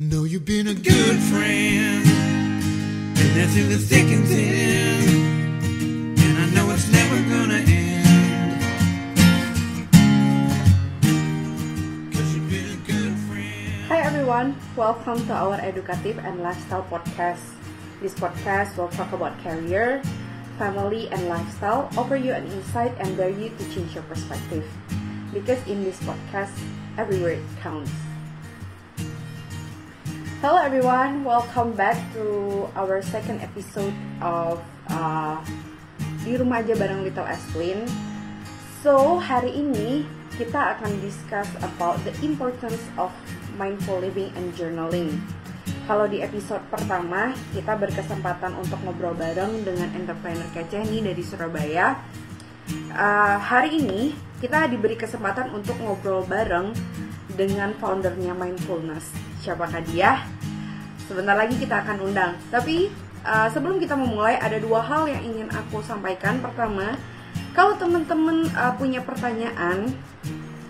Know you've been a good friend, and that's in the thick and thin. And I know it's never gonna end. Hi everyone, welcome to our educative and lifestyle podcast. This podcast will talk about career, family, and lifestyle, offer you an insight and dare you to change your perspective. Because in this podcast, every word counts. Hello everyone, welcome back to our second episode of uh, Di Rumah Aja Bareng Little Aswin. So, hari ini kita akan discuss about the importance of mindful living and journaling. Kalau di episode pertama, kita berkesempatan untuk ngobrol bareng dengan entrepreneur kece nih dari Surabaya. Uh, hari ini kita diberi kesempatan untuk ngobrol bareng dengan foundernya Mindfulness. Siapakah dia? Sebentar lagi kita akan undang. Tapi uh, sebelum kita memulai, ada dua hal yang ingin aku sampaikan. Pertama, kalau teman-teman uh, punya pertanyaan,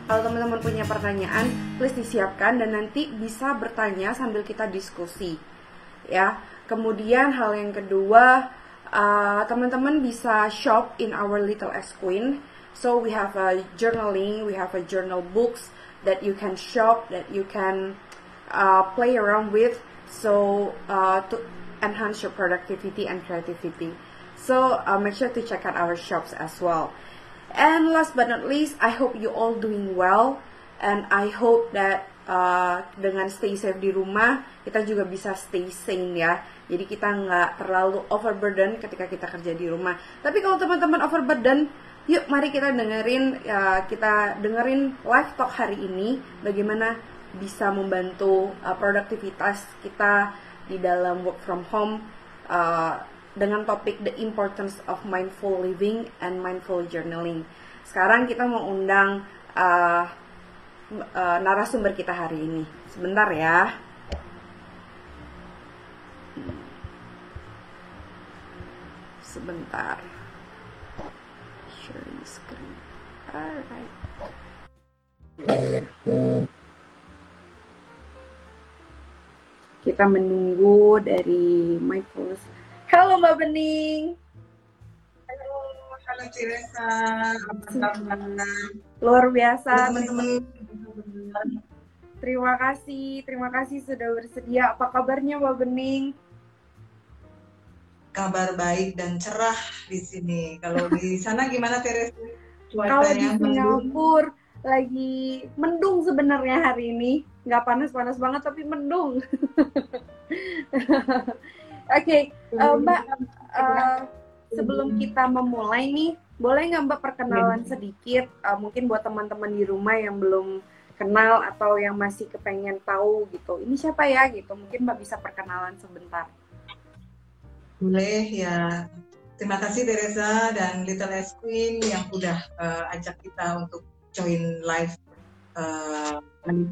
kalau teman-teman punya pertanyaan, please disiapkan dan nanti bisa bertanya sambil kita diskusi. Ya. Kemudian hal yang kedua, uh, teman-teman bisa shop in our Little S Queen. So we have a journaling, we have a journal books that you can shop, that you can uh, play around with. So uh, to enhance your productivity and creativity. So uh, make sure to check out our shops as well. And last but not least, I hope you all doing well, and I hope that uh, dengan stay safe di rumah, kita juga bisa stay sane ya. Jadi kita nggak terlalu overburden ketika kita kerja di rumah. Tapi kalau teman-teman overburden, yuk mari kita dengerin ya, kita dengerin live talk hari ini bagaimana bisa membantu uh, produktivitas kita di dalam work from home uh, dengan topik the importance of mindful living and mindful journaling. Sekarang kita mau undang uh, uh, narasumber kita hari ini. Sebentar ya. Sebentar. Sharing screen. Alright. Kita menunggu dari mindfulness. Halo Mbak Bening. Halo, halo Ciresa, kabar? Luar biasa. Teman-teman, Terima kasih, terima kasih sudah bersedia. Apa kabarnya Mbak Bening? Kabar baik dan cerah di sini. Kalau di sana gimana Teresa? Kalau di Cuacanya mendung? Singapura lagi mendung sebenarnya hari ini. Nggak panas-panas banget tapi mendung. Oke, eh, Mbak, eh, sebelum kita memulai nih, boleh nggak Mbak perkenalan sedikit, eh, mungkin buat teman-teman di rumah yang belum kenal atau yang masih kepengen tahu gitu, ini siapa ya gitu, mungkin Mbak bisa perkenalan sebentar. Boleh ya. Terima kasih Teresa dan Little S Queen yang udah eh, ajak kita untuk join live eh,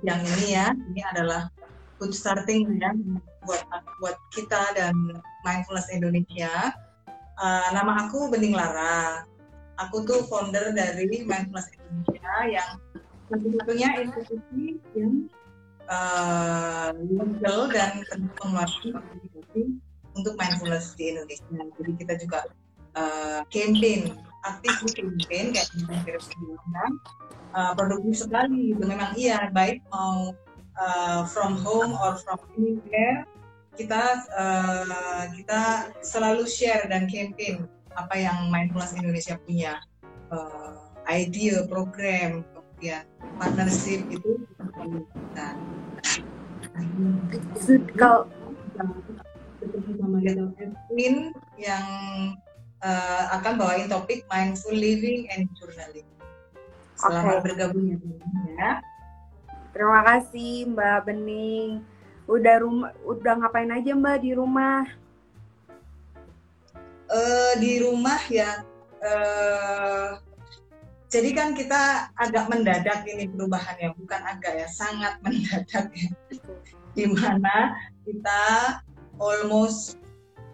siang ini ya. Ini adalah good starting ya buat buat kita dan Mindfulness Indonesia. Eh, nama aku Bening Lara. Aku tuh founder dari Mindfulness Indonesia yang satu-satunya institusi yang eh, legal dan sertifikasi untuk mindfulness di Indonesia. Jadi kita juga uh, campaign, aktif di campaign kayak bilang, uh, produktif sekali. Itu memang iya, baik mau uh, from home or from anywhere, kita uh, kita selalu share dan campaign apa yang mindfulness Indonesia punya, uh, idea, program, kemudian partnership itu kita. Kalau Edwin yang uh, akan bawain topik mindful living and journaling. Selamat Oke. bergabung ya ya. Terima kasih Mbak Bening. Udah rumah, udah ngapain aja Mbak di rumah? Eh, di rumah ya. eh, jadi kan kita agak mendadak ini perubahannya, bukan agak ya, sangat mendadak ya. Di mana kita almost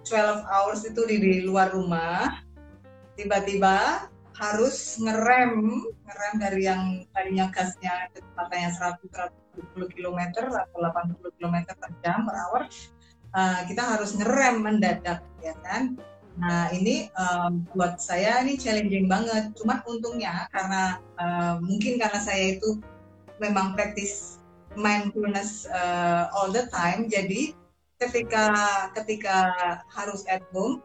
12 hours itu di, di luar rumah, tiba-tiba harus ngerem, ngerem dari yang tadinya gasnya kecepatannya 100 70 km atau 80 km per jam per hour, uh, kita harus ngerem mendadak, ya kan? Nah ini um, buat saya ini challenging banget. Cuman untungnya karena uh, mungkin karena saya itu memang praktis mindfulness uh, all the time, jadi ketika ketika harus at home,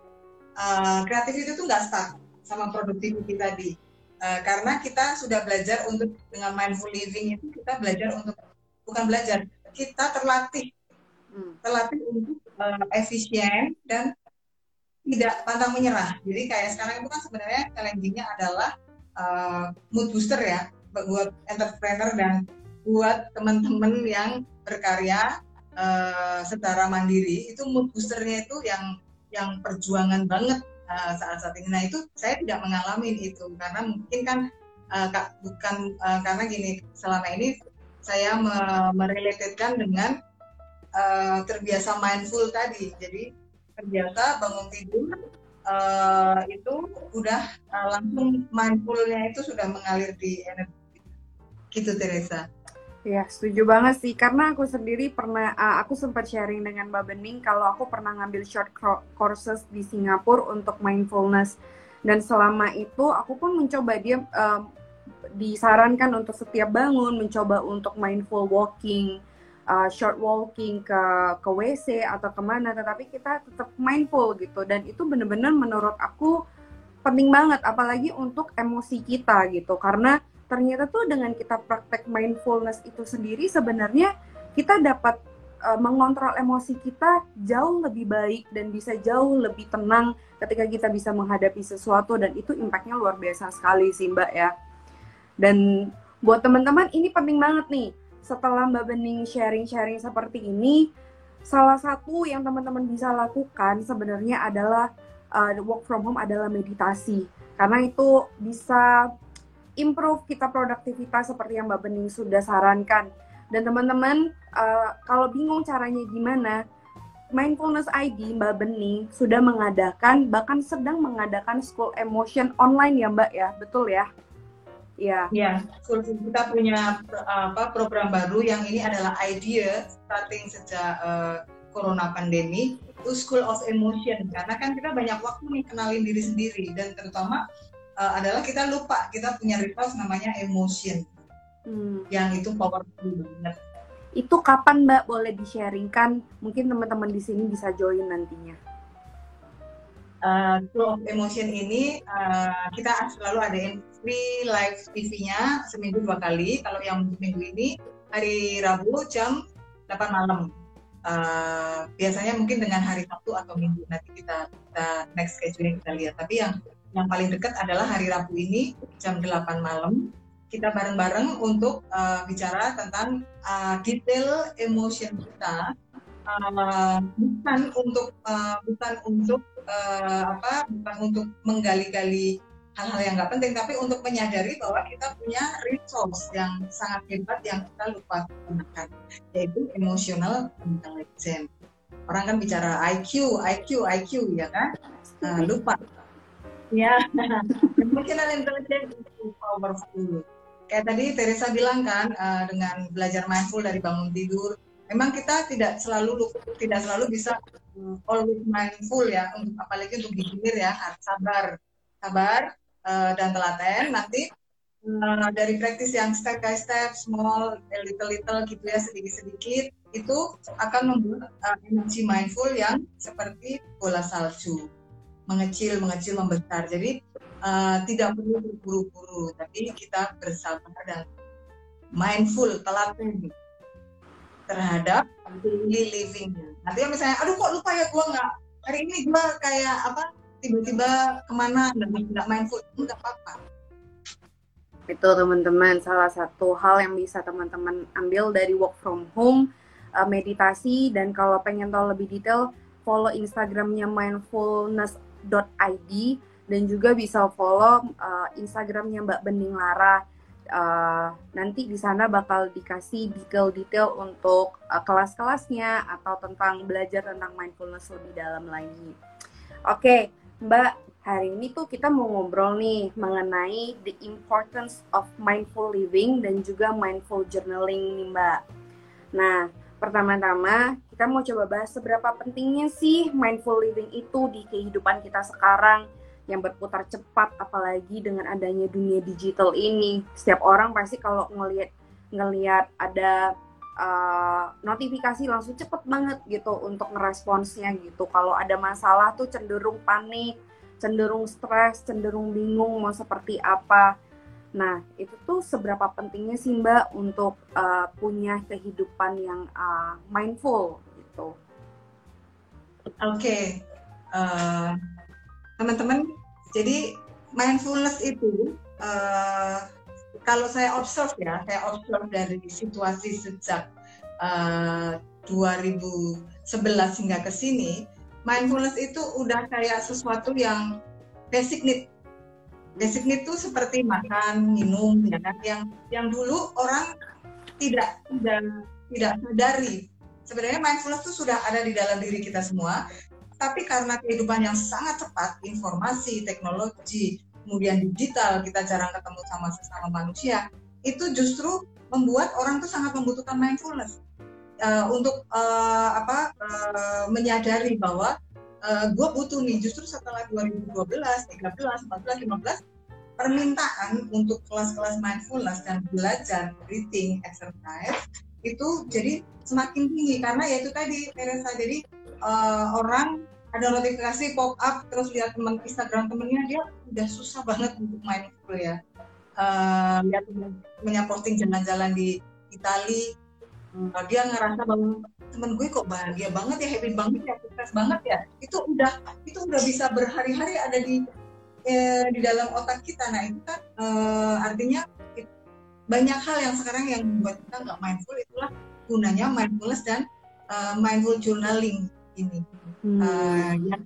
uh, kreatif itu tuh nggak stuck sama productivity tadi. Uh, karena kita sudah belajar untuk dengan mindful living itu kita belajar untuk bukan belajar kita terlatih hmm. terlatih untuk uh, efisien dan tidak pantang menyerah. Jadi kayak sekarang itu kan sebenarnya challengingnya adalah uh, mood booster ya buat entrepreneur dan buat teman-teman yang berkarya uh, secara mandiri itu mood boosternya itu yang yang perjuangan banget uh, saat saat ini. Nah itu saya tidak mengalami itu karena mungkin kan uh, bukan uh, karena gini selama ini saya me merelatedkan dengan uh, terbiasa mindful tadi. Jadi terbiasa bangun tidur uh, itu udah uh, langsung mindfulnya itu sudah mengalir di energi gitu Teresa. Ya, setuju banget sih. Karena aku sendiri pernah, uh, aku sempat sharing dengan Mbak Bening kalau aku pernah ngambil short courses di Singapura untuk mindfulness. Dan selama itu aku pun mencoba dia um, disarankan untuk setiap bangun, mencoba untuk mindful walking, uh, short walking ke ke WC atau ke mana tetapi kita tetap mindful gitu dan itu bener-bener menurut aku penting banget apalagi untuk emosi kita gitu karena ternyata tuh dengan kita praktek mindfulness itu sendiri sebenarnya kita dapat uh, mengontrol emosi kita jauh lebih baik dan bisa jauh lebih tenang ketika kita bisa menghadapi sesuatu dan itu impactnya luar biasa sekali sih mbak ya dan buat teman-teman ini penting banget nih setelah Mbak Bening sharing-sharing seperti ini, salah satu yang teman-teman bisa lakukan sebenarnya adalah uh, work from home adalah meditasi. Karena itu bisa improve kita produktivitas seperti yang Mbak Bening sudah sarankan. Dan teman-teman, uh, kalau bingung caranya gimana, Mindfulness ID Mbak Bening sudah mengadakan, bahkan sedang mengadakan school emotion online ya Mbak ya, betul ya? Iya. Ya, kita punya apa program baru yang ini adalah idea starting sejak uh, corona pandemi itu School of Emotion karena kan kita banyak waktu nih kenalin diri sendiri dan terutama uh, adalah kita lupa kita punya resource namanya emotion hmm. yang itu powerful banget. Itu kapan Mbak boleh di-sharingkan? Mungkin teman-teman di sini bisa join nantinya. Uh, School of Emotion ini uh, kita selalu ada free live TV-nya seminggu dua kali. Kalau yang minggu ini hari Rabu jam 8 malam. Uh, biasanya mungkin dengan hari Sabtu atau Minggu nanti kita kita next scheduling kita lihat. Tapi yang yang paling dekat adalah hari Rabu ini jam 8 malam. Kita bareng-bareng untuk uh, bicara tentang uh, detail emotion kita uh, bukan untuk uh, bukan untuk uh, apa bukan untuk menggali-gali hal-hal yang nggak penting, tapi untuk menyadari bahwa kita punya resource yang sangat hebat yang kita lupa gunakan, yaitu emotional intelligence. Orang kan bicara IQ, IQ, IQ, ya kan? Nah, lupa. Ya, emotional intelligence itu powerful. Kayak tadi Teresa bilang kan, uh, dengan belajar mindful dari bangun tidur, memang kita tidak selalu tidak selalu bisa um, always mindful ya, untuk apalagi untuk di ya, sabar, sabar, uh, dan telaten. Nanti uh, dari praktis yang step by step, small, little little gitu ya sedikit sedikit itu akan membuat uh, energi mindful yang seperti bola salju mengecil mengecil membesar. Jadi uh, tidak perlu berburu-buru tapi kita bersabar dan mindful telaten terhadap daily living nanti misalnya aduh kok lupa ya gua nggak hari ini gua kayak apa tiba-tiba ke mana nggak main food nggak apa-apa. Itu teman-teman. Salah satu hal yang bisa teman-teman ambil dari work from home uh, meditasi dan kalau pengen tahu lebih detail follow instagramnya mindfulness.id dan juga bisa follow uh, instagramnya mbak Bening Lara uh, nanti di sana bakal dikasih detail-detail untuk uh, kelas-kelasnya atau tentang belajar tentang mindfulness lebih dalam lagi. Oke, okay, Mbak, hari ini tuh kita mau ngobrol nih mengenai the importance of mindful living dan juga mindful journaling nih Mbak. Nah, pertama-tama kita mau coba bahas seberapa pentingnya sih mindful living itu di kehidupan kita sekarang yang berputar cepat apalagi dengan adanya dunia digital ini. Setiap orang pasti kalau ngelihat ngelihat ada uh, notifikasi langsung cepet banget gitu untuk ngeresponsnya gitu. Kalau ada masalah tuh cenderung panik, cenderung stres, cenderung bingung mau seperti apa. Nah, itu tuh seberapa pentingnya sih Mbak untuk uh, punya kehidupan yang uh, mindful gitu. Oke, okay. uh, teman-teman, jadi mindfulness itu uh, kalau saya observe ya, saya observe dari situasi sejak uh, 2011 hingga ke sini, mindfulness itu udah kayak sesuatu yang basic need. Basic need itu seperti makan, minum, ya kan? Yang yang dulu orang tidak tidak tidak sadari. Sebenarnya mindfulness itu sudah ada di dalam diri kita semua, tapi karena kehidupan yang sangat cepat, informasi, teknologi, kemudian digital, kita jarang ketemu sama sesama manusia, itu justru membuat orang tuh sangat membutuhkan mindfulness uh, untuk uh, apa uh, menyadari bahwa uh, gue butuh nih justru setelah 2012, 13, 14, 15 permintaan untuk kelas-kelas mindfulness dan belajar breathing exercise itu jadi semakin tinggi. Karena ya itu tadi Teresa jadi uh, orang ada notifikasi pop up terus lihat teman Instagram temennya dia udah susah banget untuk mindful ya. Uh, lihat temennya posting jalan-jalan di Itali uh, dia ngerasa bahwa temen gue kok bahagia banget ya happy banget ya sukses banget ya. Itu udah itu udah bisa berhari-hari ada di eh, di dalam otak kita. Nah itu kan uh, artinya banyak hal yang sekarang yang membuat kita nggak mindful. Itulah gunanya mindfulness dan uh, mindful journaling ini. Hmm. uh, yang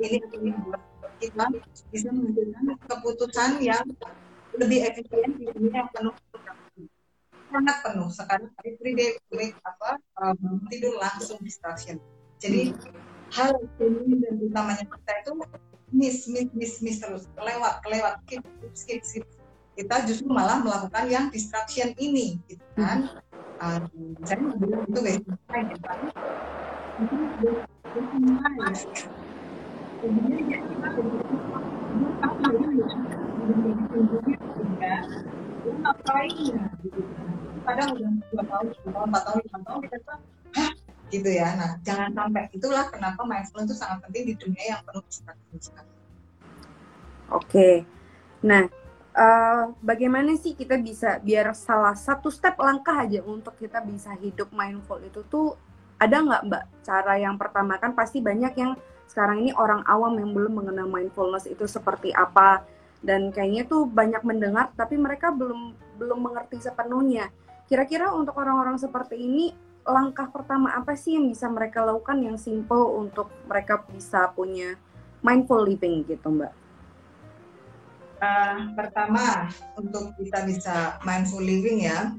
ini membuat kita bisa menentukan keputusan yang lebih efisien di dunia yang penuh sangat penuh sekarang every day break apa uh, tidur langsung distraction jadi hal ini dan utamanya kita itu miss miss miss miss terus kelewat kelewat skip skip skip kita justru malah melakukan yang distraction ini gitu kan uh, saya bilang itu guys kadang udah dua tahun, dua tahun, empat tahun, lima tahun kita tuh, hah, gitu ya. Nah, jangan sampai itulah kenapa mindfulness itu sangat penting di dunia yang penuh distraksi. Oke, nah uh, bagaimana sih kita bisa biar salah satu step langkah aja untuk kita bisa hidup mindful itu tuh ada nggak mbak? Cara yang pertama kan pasti banyak yang sekarang ini orang awam yang belum mengenal mindfulness itu seperti apa. Dan kayaknya tuh banyak mendengar tapi mereka belum belum mengerti sepenuhnya kira-kira untuk orang-orang seperti ini langkah pertama apa sih yang bisa mereka lakukan yang simple untuk mereka bisa punya mindful living gitu mbak? Uh, pertama untuk kita bisa mindful living ya.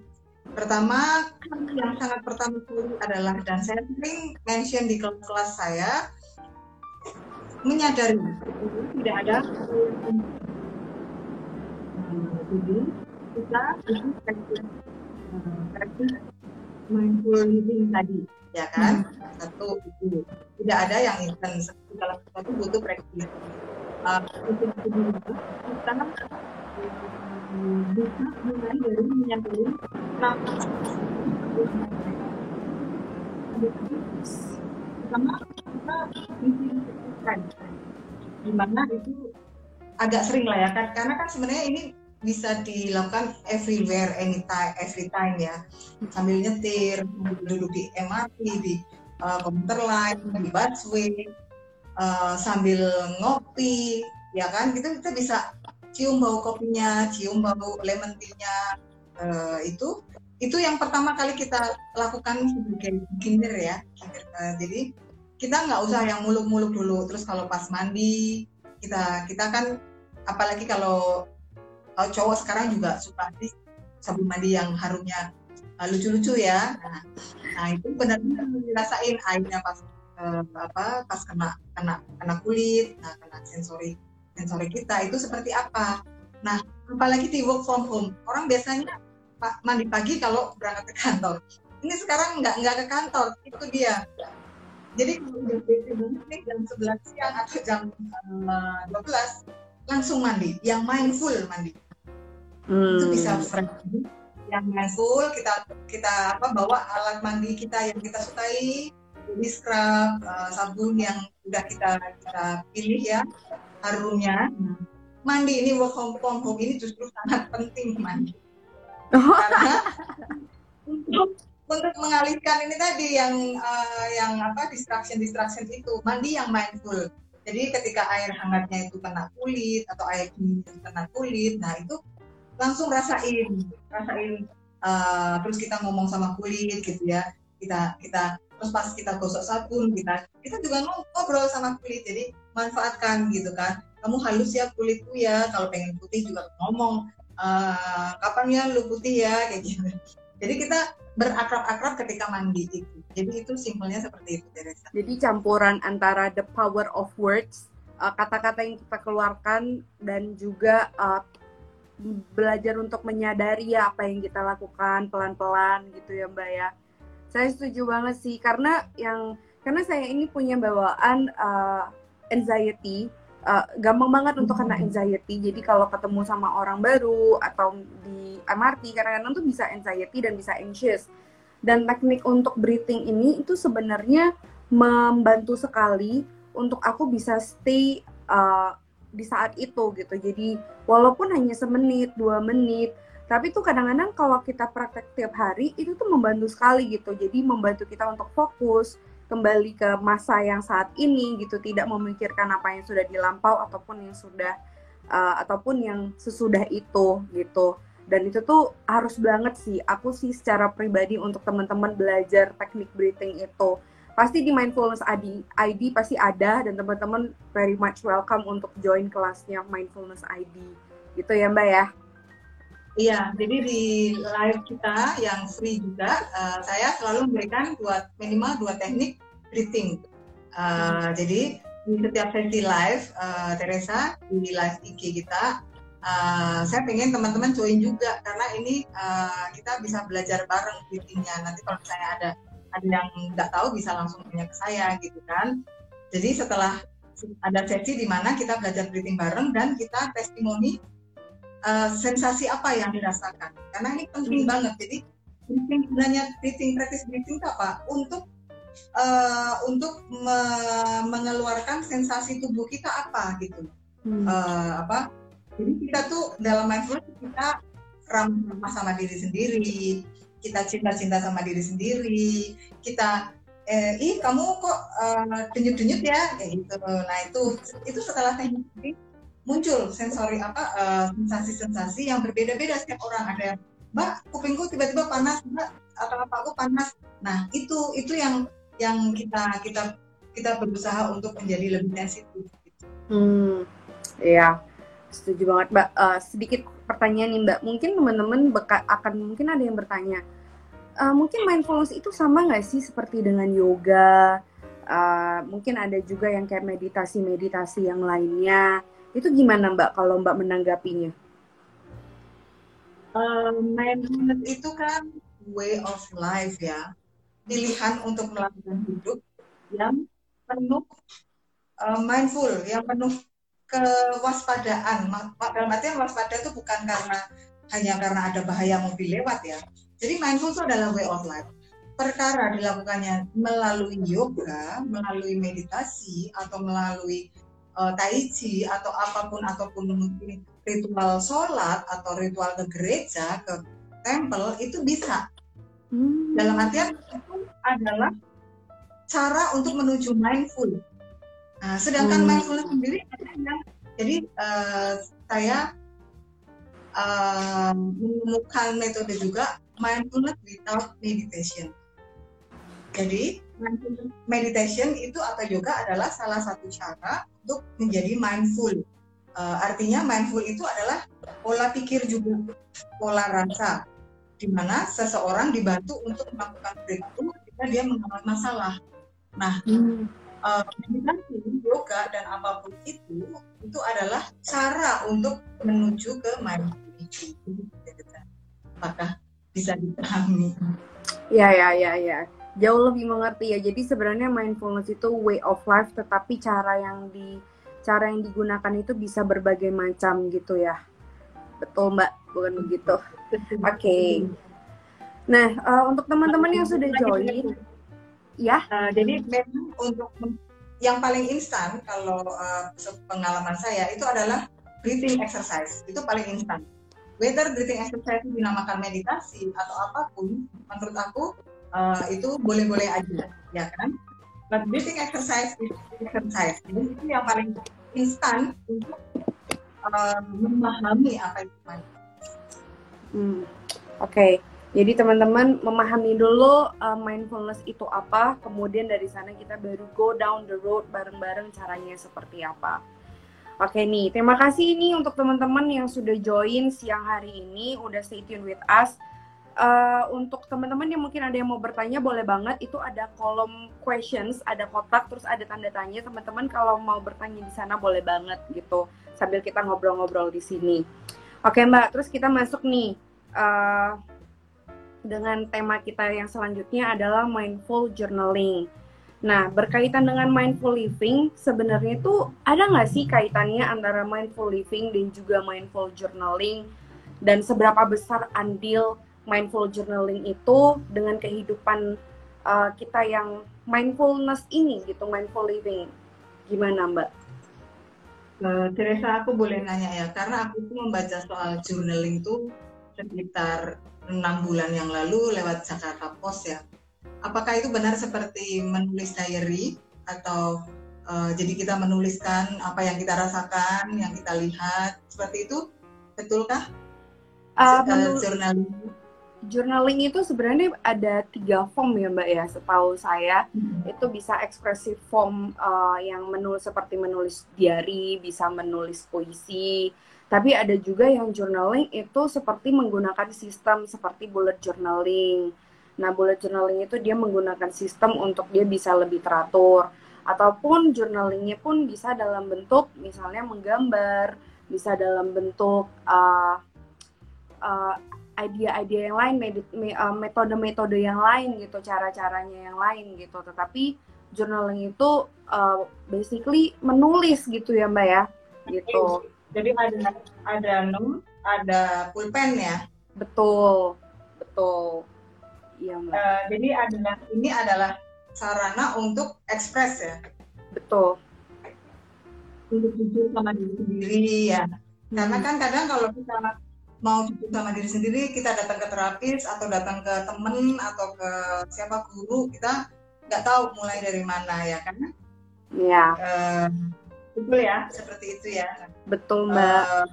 Pertama, yang sangat pertama sekali adalah dan saya sering mention di kelas-kelas saya menyadari tidak ada jadi kita mindful living tadi ya kan? Hmm. satu itu. Tidak ada yang instan segala sesuatu butuh praktis uh, untuk kita bisa mulai dari menyadari pertama kita kan gimana itu agak sering lah ya kan? Karena kan sebenarnya ini bisa dilakukan everywhere anytime every time ya sambil nyetir duduk di MRT di uh, komuter lain di busway uh, sambil ngopi ya kan gitu kita bisa cium bau kopinya, cium bau lemon tea-nya uh, itu itu yang pertama kali kita lakukan sebagai beginner ya. Uh, jadi kita nggak usah yang muluk-muluk dulu. Terus kalau pas mandi kita kita kan apalagi kalau kalau cowok sekarang juga suka sabun mandi yang harumnya uh, lucu-lucu ya. Nah, nah itu benar-benar dirasain airnya pas uh, apa pas kena kena kena kulit, nah, kena sensori sensori kita itu seperti apa. Nah, apalagi di work from home, orang biasanya mandi pagi kalau berangkat ke kantor. ini sekarang nggak nggak ke kantor itu dia jadi kalau nih jam 11 siang atau jam uh, 12 langsung mandi yang mindful mandi. Itu Hmm. bisa fresh. Yang mindful kita kita apa bawa alat mandi kita yang kita sukai jadi scrub uh, sabun yang udah kita kita pilih ya harumnya. Mandi ini work home from home ini justru sangat penting mandi. Karena untuk untuk mengalihkan ini tadi yang uh, yang apa distraction distraction itu mandi yang mindful jadi ketika air hangatnya itu kena kulit atau air dingin itu kena kulit nah itu langsung rasain rasain uh, terus kita ngomong sama kulit gitu ya. Kita kita terus pas kita gosok sabun kita kita juga ngobrol sama kulit. Jadi manfaatkan gitu kan. Kamu halus ya kulitku ya. Kalau pengen putih juga ngomong "Eh, kapan ya lu putih ya? Kayak gitu. Jadi kita berakrab-akrab ketika mandi itu jadi itu simpelnya seperti itu Teresa Jadi campuran antara the power of words, uh, kata-kata yang kita keluarkan dan juga uh, belajar untuk menyadari ya apa yang kita lakukan pelan-pelan gitu ya Mbak ya. Saya setuju banget sih karena yang karena saya ini punya bawaan uh, anxiety, uh, gampang banget untuk kena anxiety. Jadi kalau ketemu sama orang baru atau di MRT kadang-kadang tuh bisa anxiety dan bisa anxious. Dan teknik untuk breathing ini itu sebenarnya membantu sekali untuk aku bisa stay uh, di saat itu gitu. Jadi walaupun hanya semenit dua menit tapi tuh kadang-kadang kalau kita praktek tiap hari itu tuh membantu sekali gitu. Jadi membantu kita untuk fokus kembali ke masa yang saat ini gitu tidak memikirkan apa yang sudah dilampau ataupun yang sudah uh, ataupun yang sesudah itu gitu. Dan itu tuh harus banget sih aku sih secara pribadi untuk teman-teman belajar teknik breathing itu. Pasti di mindfulness ID, ID pasti ada dan teman-teman very much welcome untuk join kelasnya mindfulness ID gitu ya mbak ya Iya, jadi di live kita yang free juga, uh, saya selalu memberikan dua minimal dua teknik breathing. Uh, Jadi di setiap sesi live, uh, Teresa di live IG kita, uh, saya pengen teman-teman join juga karena ini uh, kita bisa belajar bareng breathingnya. Nanti kalau misalnya ada ada yang nggak tahu bisa langsung tanya ke saya gitu kan. Jadi setelah ada sesi di mana kita belajar breathing bareng dan kita testimoni uh, sensasi apa yang dirasakan? Karena ini penting banget. Jadi breathing gunanya breathing practice breathing itu apa untuk uh, untuk me- mengeluarkan sensasi tubuh kita apa gitu. Hmm. Uh, apa? Jadi kita tuh dalam mindfulness kita ramah sama diri sendiri kita cinta-cinta sama diri sendiri kita eh, ih kamu kok uh, denyut-denyut ya? Kayak gitu. Nah itu itu setelah teknik muncul sensori apa eh, sensasi-sensasi yang berbeda-beda setiap orang ada yang mbak kupingku tiba-tiba panas mbak atau apa aku panas nah itu itu yang yang kita kita kita berusaha untuk menjadi lebih sensitif Hmm, iya, setuju banget, Mbak. Eh, sedikit pertanyaan nih, Mbak. Mungkin teman-teman akan mungkin ada yang bertanya, eh, mungkin mindfulness itu sama nggak sih seperti dengan yoga? Eh, mungkin ada juga yang kayak meditasi-meditasi yang lainnya. Itu gimana, Mbak? Kalau Mbak menanggapinya? Um, mindfulness itu kan way of life ya pilihan untuk melakukan hidup yang penuh uh, mindful yang penuh kewaspadaan dalam artian waspada itu bukan karena hanya karena ada bahaya mobil lewat ya jadi mindful itu adalah way of life perkara dilakukannya melalui yoga melalui meditasi atau melalui uh, tai chi atau apa pun ataupun ritual sholat atau ritual ke gereja ke temple itu bisa Hmm. dalam artian itu adalah cara untuk menuju mindful. Nah, sedangkan Hmm. mindfulness sendiri yang jadi eh, saya eh, menemukan metode juga mindfulness without meditation. Jadi meditation itu atau yoga adalah salah satu cara untuk menjadi mindful. Eh, artinya mindful itu adalah pola pikir juga, pola rasa, di mana seseorang dibantu untuk melakukan breakthrough ketika dia mengalami masalah. Nah, Hmm. uh, meditasi, yoga dan apa pun itu itu adalah cara untuk menuju ke mindful. Apakah bisa dipahami? Ya ya ya ya. Jauh lebih mengerti ya. Jadi sebenarnya mindfulness itu way of life, tetapi cara yang di cara yang digunakan itu bisa berbagai macam gitu ya. Betul Mbak, bukan begitu? Oke. Nah uh, untuk teman-teman yang sudah join, ya. Uh, jadi memang untuk yang paling instan kalau uh, pengalaman saya itu adalah breathing exercise. Itu paling instan whether breathing exercise dinamakan meditasi atau apa pun, menurut aku uh, itu boleh-boleh aja, ya kan? But breathing exercise is exercise. Jadi itu yang paling instan untuk uh, memahami apa itu mindfulness. Hmm, Oke, okay. jadi teman-teman memahami dulu uh, mindfulness itu apa, kemudian dari sana kita baru go down the road bareng-bareng caranya seperti apa. Oke nih, terima kasih ini untuk teman-teman yang sudah join siang hari ini, udah stay tune with us. Uh, untuk teman-teman yang mungkin ada yang mau bertanya, boleh banget. Itu ada kolom questions, ada kotak, terus ada tanda tanya. Teman-teman kalau mau bertanya di sana boleh banget gitu, sambil kita ngobrol-ngobrol di sini. Oke Mbak, terus kita masuk nih. Uh, dengan tema kita yang selanjutnya adalah mindful journaling. Nah, berkaitan dengan mindful living, sebenarnya itu ada nggak sih kaitannya antara mindful living dan juga mindful journaling? Dan seberapa besar andil mindful journaling itu dengan kehidupan uh, kita yang mindfulness ini gitu, mindful living? Gimana Mbak? Uh, Teresa, aku boleh nanya ya, karena aku tuh membaca soal journaling tuh sekitar enam bulan yang lalu lewat Jakarta Post ya apakah itu benar seperti menulis diary atau uh, jadi kita menuliskan apa yang kita rasakan, yang kita lihat seperti itu, betulkah? Uh, uh, journaling. Journaling itu sebenarnya ada tiga form ya mbak ya, setahu saya hmm. itu bisa ekspresif form uh, yang menulis seperti menulis diary, bisa menulis puisi, tapi ada juga yang journaling itu seperti menggunakan sistem seperti bullet journaling Nah, bullet journaling itu dia menggunakan sistem untuk dia bisa lebih teratur. Ataupun journalingnya pun bisa dalam bentuk misalnya menggambar, bisa dalam bentuk uh, uh, ide-ide yang lain, uh, metode-metode yang lain gitu, cara-caranya yang lain gitu. Tetapi journaling itu uh, basically menulis gitu ya Mbak ya, gitu. Jadi ada ada nom, ada pulpen ya. Betul, betul. Iya, Mbak. Uh, jadi adalah ini adalah sarana untuk ekspres ya. Betul. Untuk jujur sama diri sendiri ya. Hmm. Karena kan kadang kalau kita mau jujur sama diri sendiri, kita datang ke terapis atau datang ke temen atau ke siapa guru, kita nggak tahu mulai dari mana ya kan? Iya. Uh, betul ya, seperti itu ya. Betul mbak. Uh,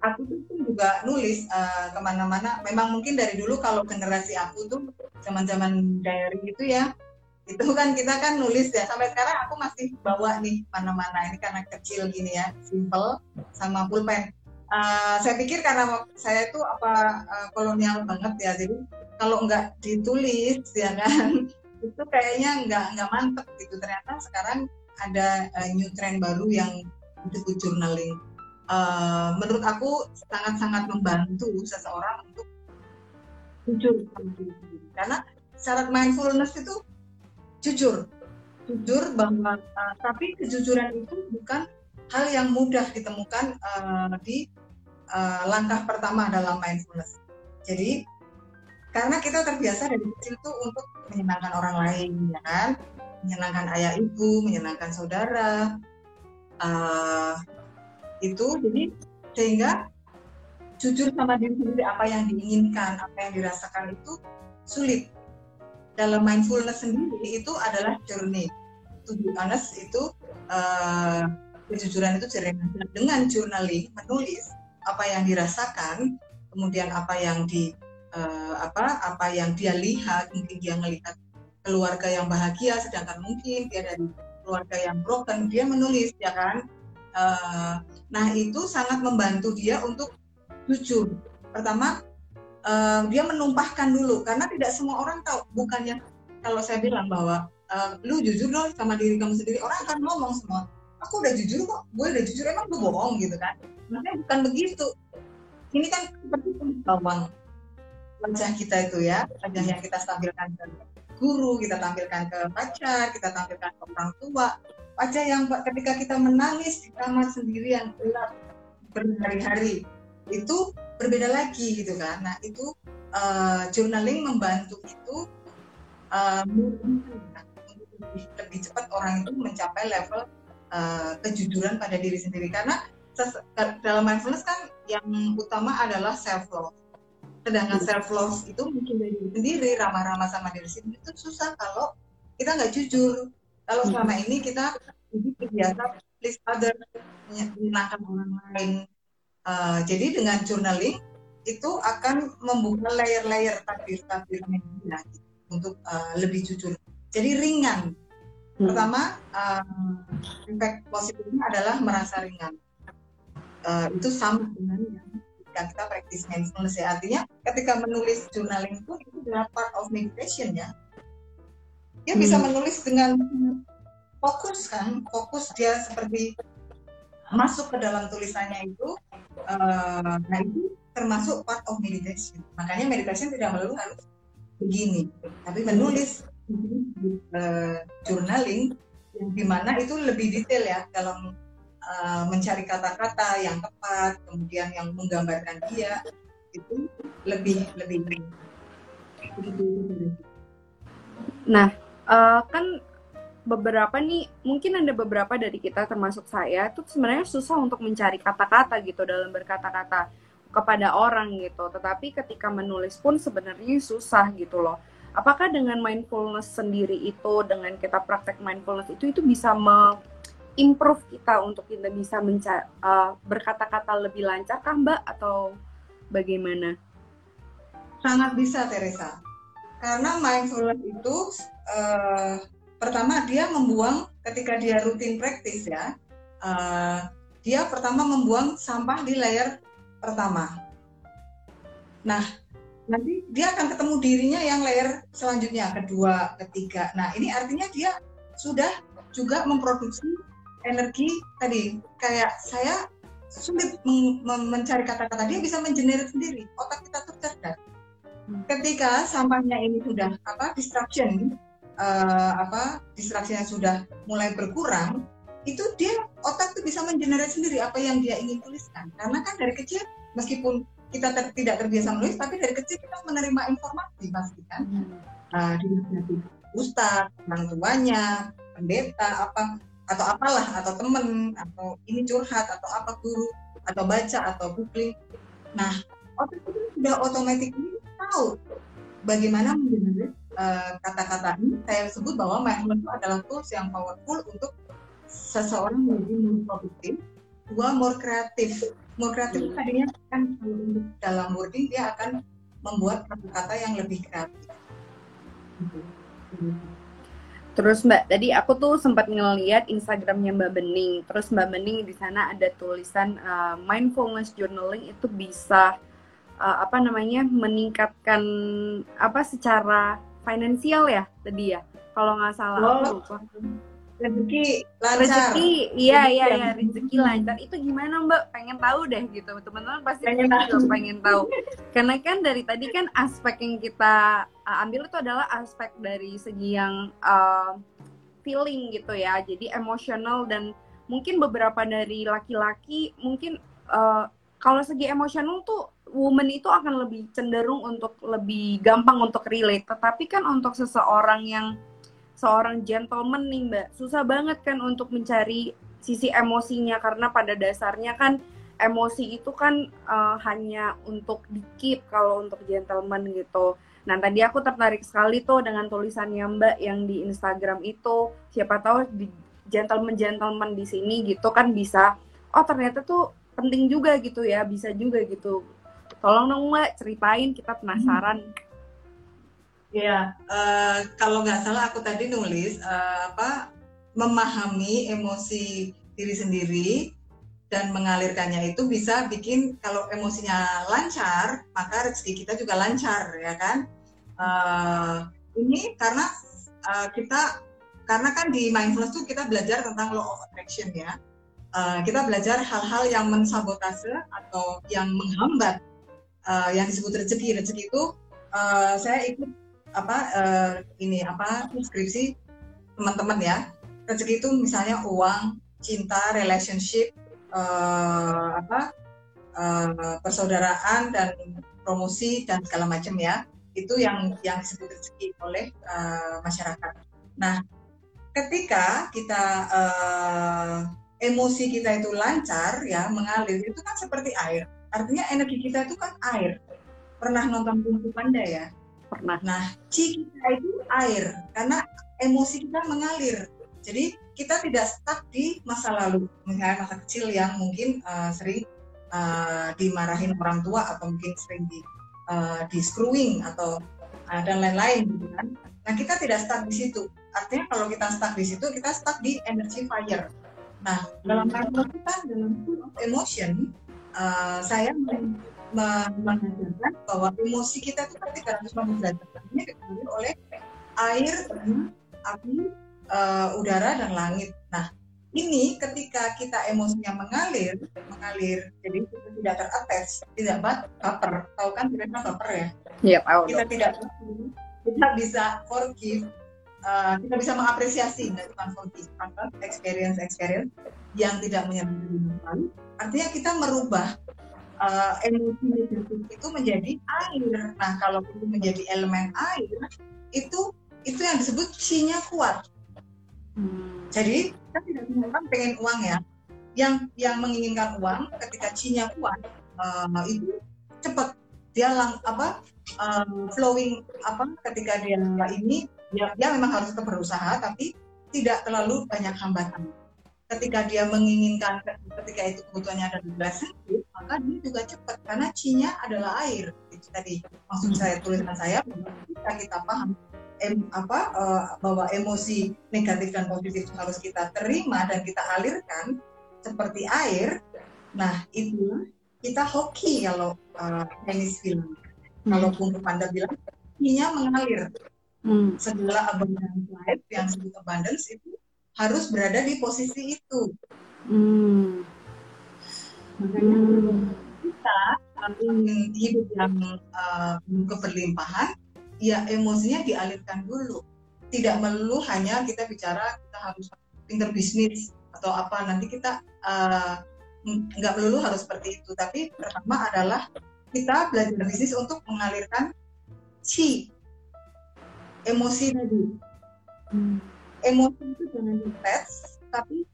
aku tuh juga nulis uh, ke mana-mana. Memang mungkin dari dulu kalau generasi aku tuh zaman-zaman diary itu ya, itu kan kita kan nulis ya. Sampai sekarang aku masih bawa nih mana-mana. Ini karena kecil gini ya, simple sama pulpen. Uh, saya pikir karena saya tuh apa uh, kolonial banget ya, jadi kalau nggak ditulis ya kan, itu kayaknya nggak nggak mantep gitu. Ternyata sekarang ada uh, new trend baru yang disebut journaling uh, menurut aku sangat-sangat membantu seseorang untuk jujur karena syarat mindfulness itu jujur jujur bahwa uh, tapi kejujuran itu bukan hal yang mudah ditemukan uh, di uh, langkah pertama dalam mindfulness. Jadi karena kita terbiasa dari kecil tuh untuk menyenangkan orang lain ya kan? Menyenangkan ayah ibu menyenangkan saudara uh, itu. Jadi sehingga jujur sama diri sendiri apa yang diinginkan apa yang dirasakan itu sulit. Dalam mindfulness sendiri itu adalah journey. To be honest itu uh, kejujuran itu dengan journaling menulis apa yang dirasakan kemudian apa yang di uh, apa apa yang dia lihat mungkin dia melihat keluarga yang bahagia sedangkan mungkin dia dari keluarga yang broken dia menulis ya kan uh, Nah itu sangat membantu dia untuk jujur. Pertama uh, dia menumpahkan dulu karena tidak semua orang tahu. Bukannya kalau saya bilang bahwa uh, lu jujur dong sama diri kamu sendiri, orang akan ngomong semua. Aku udah jujur kok, gue udah jujur emang gue bohong gitu kan? Maksudnya bukan begitu. Ini kan seperti bawang. wajah kita itu ya, wajah yang kita tampilkan ke guru, kita tampilkan ke pacar, kita tampilkan ke orang tua, wajah yang ketika kita menangis di kamar sendirian gelap berhari-hari itu berbeda lagi gitu kan. Nah itu uh, journaling membantu itu uh, lebih, lebih cepat orang itu mencapai level uh, kejujuran pada diri sendiri. Karena dalam mindfulness kan yang utama adalah self love sedangkan self love itu mungkin dari diri sendiri ramah-ramah sama diri sendiri itu susah kalau kita nggak jujur. Kalau selama ini kita hidup terbiasa please other menyenangkan orang lain. Uh, jadi dengan journaling itu akan membuka layer-layer tabir-tabirnya untuk uh, lebih jujur. Jadi ringan. Pertama, um, impact positifnya adalah merasa ringan. Uh, itu sama dengan yang ketika kita practice mindfulness ya. Artinya ketika menulis journaling itu itu adalah part of meditation ya. Dia hmm. bisa menulis dengan fokus kan, fokus dia seperti masuk ke dalam tulisannya itu. Uh, nah itu termasuk part of meditation. Makanya meditation tidak melulu harus begini, tapi menulis uh, journaling yang di mana itu lebih detail ya dalam uh, mencari kata-kata yang tepat, kemudian yang menggambarkan dia itu lebih lebih. Nah, uh, kan beberapa nih mungkin ada beberapa dari kita termasuk saya itu sebenarnya susah untuk mencari kata-kata gitu dalam berkata-kata kepada orang gitu tetapi ketika menulis pun sebenarnya susah gitu loh apakah dengan mindfulness sendiri itu dengan kita praktek mindfulness itu itu bisa improve kita untuk kita bisa uh, berkata-kata lebih lancar kah mbak atau bagaimana? Sangat bisa Teresa karena mindfulness itu uh, pertama dia membuang ketika dia rutin praktis ya uh, dia pertama membuang sampah di layer pertama. Nah nanti dia akan ketemu dirinya yang layer selanjutnya kedua ketiga. Nah ini artinya dia sudah juga memproduksi energi tadi. Kayak saya sulit mencari kata-kata. Dia bisa mengenerate sendiri. Otak kita tuh cerdas. Hmm. ketika sampahnya ini sudah apa distraction uh, apa distraksinya sudah mulai berkurang itu dia otak tuh bisa mengenerate sendiri apa yang dia ingin tuliskan. Karena kan dari kecil meskipun kita ter, tidak terbiasa menulis tapi dari kecil kita menerima informasi pasti kan. Hmm. uh, dari ustadz orang tuanya pendeta apa atau apalah atau temen atau ini curhat atau apa guru atau baca atau googling nah otak itu sudah otomatis tahu bagaimana mengenerate uh, kata-kata ini. Saya sebut bahwa mindfulness itu adalah tools yang powerful untuk seseorang menjadi lebih produktif dua more kreatif more kreatif hmm. tadinya kan dalam wording dia akan membuat kata-kata yang lebih kreatif Terus Mbak, tadi aku tuh sempat ngeliat Instagramnya Mbak Bening. Terus Mbak Bening di sana ada tulisan uh, mindfulness journaling itu bisa uh, apa namanya meningkatkan apa secara finansial ya tadi ya. Kalau nggak salah oh. Rezeki lancar. Rezeki, iya iya iya rezeki lancar. Itu gimana Mbak? Pengen tahu deh gitu. Teman-teman pasti pengen tahu. pengen tahu. Karena kan dari tadi kan aspek yang kita uh, ambil itu adalah aspek dari segi yang uh, feeling gitu ya. Jadi emosional dan mungkin beberapa dari laki-laki mungkin uh, kalau segi emosional tuh woman itu akan lebih cenderung untuk lebih gampang untuk relate. Tetapi kan untuk seseorang yang seorang gentleman nih mbak susah banget kan untuk mencari sisi emosinya karena pada dasarnya kan emosi itu kan uh, hanya untuk dikit kalau untuk gentleman gitu. Nah tadi aku tertarik sekali tuh dengan tulisannya Mbak yang di Instagram itu. Siapa tahu di gentleman gentleman di sini gitu kan bisa. Oh ternyata tuh penting juga gitu ya, bisa juga gitu. Tolong dong Mbak ceritain kita penasaran. Hmm Ya, uh, kalau nggak salah aku tadi nulis uh, apa memahami emosi diri sendiri dan mengalirkannya itu bisa bikin kalau emosinya lancar maka rezeki kita juga lancar ya kan. Uh, ini karena uh, kita karena kan di mindfulness tuh kita belajar tentang law of attraction ya. Uh, kita belajar hal-hal yang mensabotase atau yang menghambat uh, yang disebut rezeki. Rezeki itu uh, saya ikut apa uh, ini apa skripsi teman-teman ya. Rezeki itu misalnya uang, cinta, relationship, uh, apa uh, persaudaraan dan promosi dan segala macam ya. Itu yang yang disebut rezeki oleh uh, masyarakat. Nah, ketika kita uh, emosi kita itu lancar ya mengalir itu kan seperti air artinya energi kita itu kan air pernah nonton Kung Panda ya pernah. Nah chi kita itu air karena emosi kita mengalir. Jadi kita tidak stuck di masa lalu. Misalnya masa kecil yang mungkin uh, sering uh, dimarahin orang tua atau mungkin sering di uh, di screwing atau uh, dan lain-lain gitu kan. Nah kita tidak stuck di situ. Artinya kalau kita stuck di situ kita stuck di energy fire. Nah, dalam level kita dalam emotion, uh, saya mengajarkan bahwa emosi kita itu kan 360 derajat ini dipengaruhi oleh air, api, uh, udara dan langit. Nah, ini ketika kita emosinya mengalir, mengalir, jadi kita tidak terattach, tidak baper, tahu kan kita baper ya? Iya tahu. Kita tidak kita bisa forgive, uh, kita bisa mengapresiasi dari forgive apa experience experience yang tidak lalu artinya kita merubah uh, emosi negatif itu menjadi air. Nah kalau itu menjadi elemen air itu itu yang disebut chi kuat. Hmm. jadi kita tidak semua orang pengen uang ya. Yang yang menginginkan uang ketika chi kuat uh, itu cepat. Dia lang apa um, flowing apa ketika dia ini dia, dia memang harus tetap berusaha tapi tidak terlalu banyak hambatan. Ketika dia menginginkan ketika itu kebutuhannya ada di gelas maka dia juga cepat karena cinya adalah air itu tadi maksud saya tulisan saya ketika kita paham em, apa uh, bahwa emosi negatif dan positif harus kita terima dan kita alirkan seperti air nah itu kita hoki kalau uh, Chinese film hmm. kalau Kung Panda bilang cinya mengalir hmm. segala abundance life yang disebut abundance itu harus berada di posisi itu. Hmm. Makanya hmm. kita ingin hidup yang uh, keberlimpahan, ya emosinya dialirkan dulu. Tidak melulu hanya kita bicara kita harus pinter bisnis atau apa nanti kita uh, nggak melulu harus seperti itu. Tapi pertama adalah kita belajar bisnis untuk mengalirkan chi emosi tadi. Hmm. Emosi itu jangan di tapi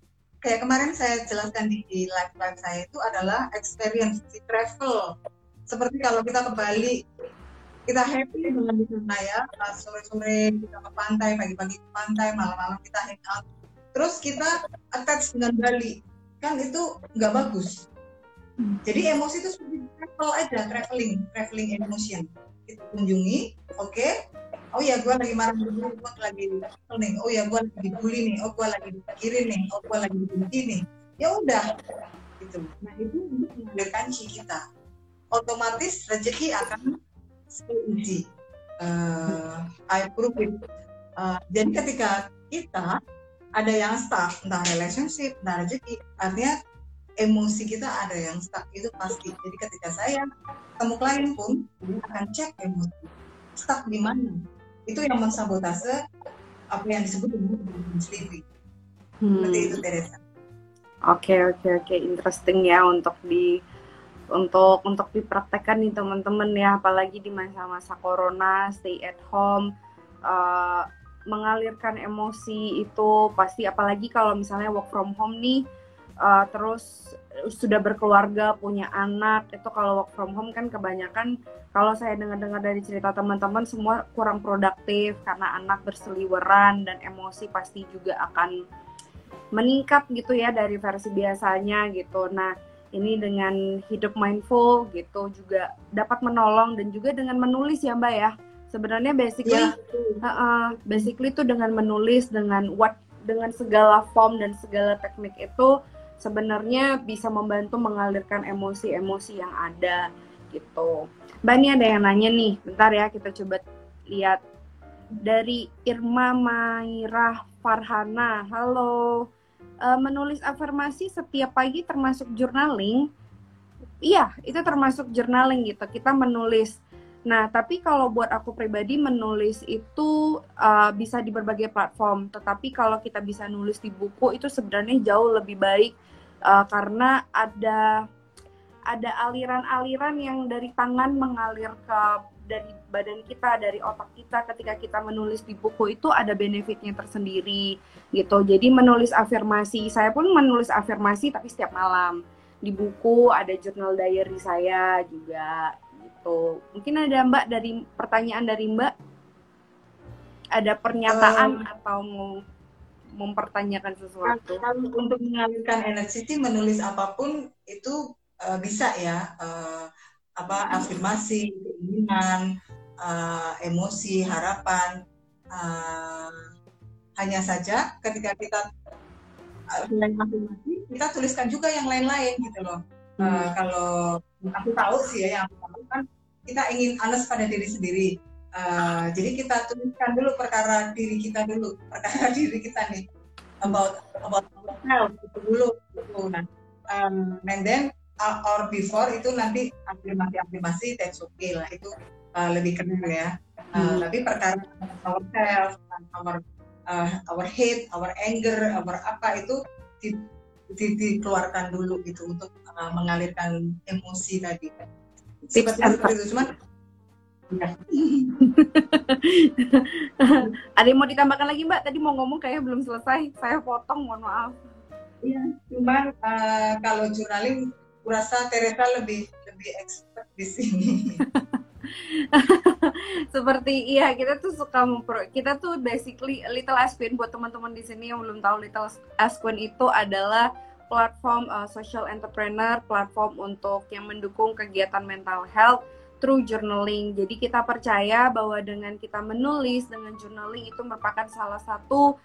kayak kemarin saya jelaskan di, di live live saya itu adalah experience di travel. Seperti kalau kita ke Bali, kita happy dengan di sana ya, sore-sore kita ke pantai, pagi-pagi ke pantai, malam-malam kita hang out. Terus kita attach dengan Bali, kan itu nggak bagus. Jadi emosi itu seperti travel aja, traveling, traveling emotion. Kita kunjungi, oke, okay, oh ya gue lagi marah dulu gue lagi nih. Oh ya gue lagi dibully nih. Oh gue lagi dipikirin nih. Oh gue lagi dibenci nih. Ya udah. Gitu. Nah itu mengalirkan chi kita. Otomatis rezeki akan easy uh, I prove it. Uh, jadi ketika kita ada yang stuck entah relationship entah rezeki artinya emosi kita ada yang stuck itu pasti. Jadi ketika saya temu klien pun akan cek emosi. Stuck di mana itu yang mensabotase apa yang disebut dengan sleeping. Hmm. Seperti itu Teresa. Oke okay, oke okay, oke okay. interesting ya untuk di untuk untuk dipraktekkan nih teman-teman ya apalagi di masa-masa corona stay at home uh, mengalirkan emosi itu pasti apalagi kalau misalnya work from home nih uh, terus sudah berkeluarga punya anak itu kalau work from home kan kebanyakan kalau saya dengar-dengar dari cerita teman-teman semua kurang produktif karena anak berseliweran dan emosi pasti juga akan meningkat gitu ya dari versi biasanya gitu. Nah, ini dengan hidup mindful gitu juga dapat menolong dan juga dengan menulis ya Mbak ya. Sebenarnya basically ya. uh, uh, basically itu dengan menulis dengan what dengan segala form dan segala teknik itu sebenarnya bisa membantu mengalirkan emosi-emosi yang ada gitu. Mbak ini ada yang nanya nih, bentar ya kita coba lihat dari Irma Mairah Farhana. Halo, e, menulis afirmasi setiap pagi termasuk journaling? Iya, itu termasuk journaling gitu. Kita menulis Nah, tapi kalau buat aku pribadi menulis itu uh, bisa di berbagai platform. Tetapi kalau kita bisa nulis di buku itu sebenarnya jauh lebih baik uh, karena ada ada aliran-aliran yang dari tangan mengalir ke dari badan kita, dari otak kita ketika kita menulis di buku itu ada benefitnya tersendiri gitu. Jadi menulis afirmasi, saya pun menulis afirmasi tapi setiap malam. Di buku ada jurnal diary saya juga gitu. Mungkin ada Mbak dari pertanyaan dari Mbak ada pernyataan um, atau mau mempertanyakan sesuatu. Kalau untuk mengalirkan energi sih menulis apa pun itu uh, bisa ya uh, apa afirmasi, keinginan, uh, emosi, harapan. Uh, hanya saja ketika kita afirmasi, kita tuliskan juga yang lain-lain gitu loh. Hmm. Uh, kalau aku tahu sih ya yang aku tahu kan kita ingin honest pada diri sendiri. Uh, jadi kita tuliskan dulu perkara diri kita dulu, perkara diri kita nih about about ourselves itu dulu gitu. Nah, um, and then uh, or before itu nanti afirmasi afirmasi that's okay lah itu uh, lebih keren ya. Uh, hmm. Tapi perkara ourselves, our uh, our hate, our anger, our apa itu di, di, dikeluarkan dulu gitu untuk uh, mengalirkan emosi tadi tips seperti itu cuman ya. ada yang mau ditambahkan lagi mbak tadi mau ngomong kayaknya belum selesai saya potong mohon maaf Iya, cuman uh, kalau jurnaling kurasa Teresa lebih lebih expert di sini. Seperti iya kita tuh suka mempro kita tuh basically Little Aspen buat teman-teman di sini yang belum tahu Little Aspen itu adalah platform uh, social entrepreneur, platform untuk yang mendukung kegiatan mental health through journaling. Jadi kita percaya bahwa dengan kita menulis dengan journaling itu merupakan salah satu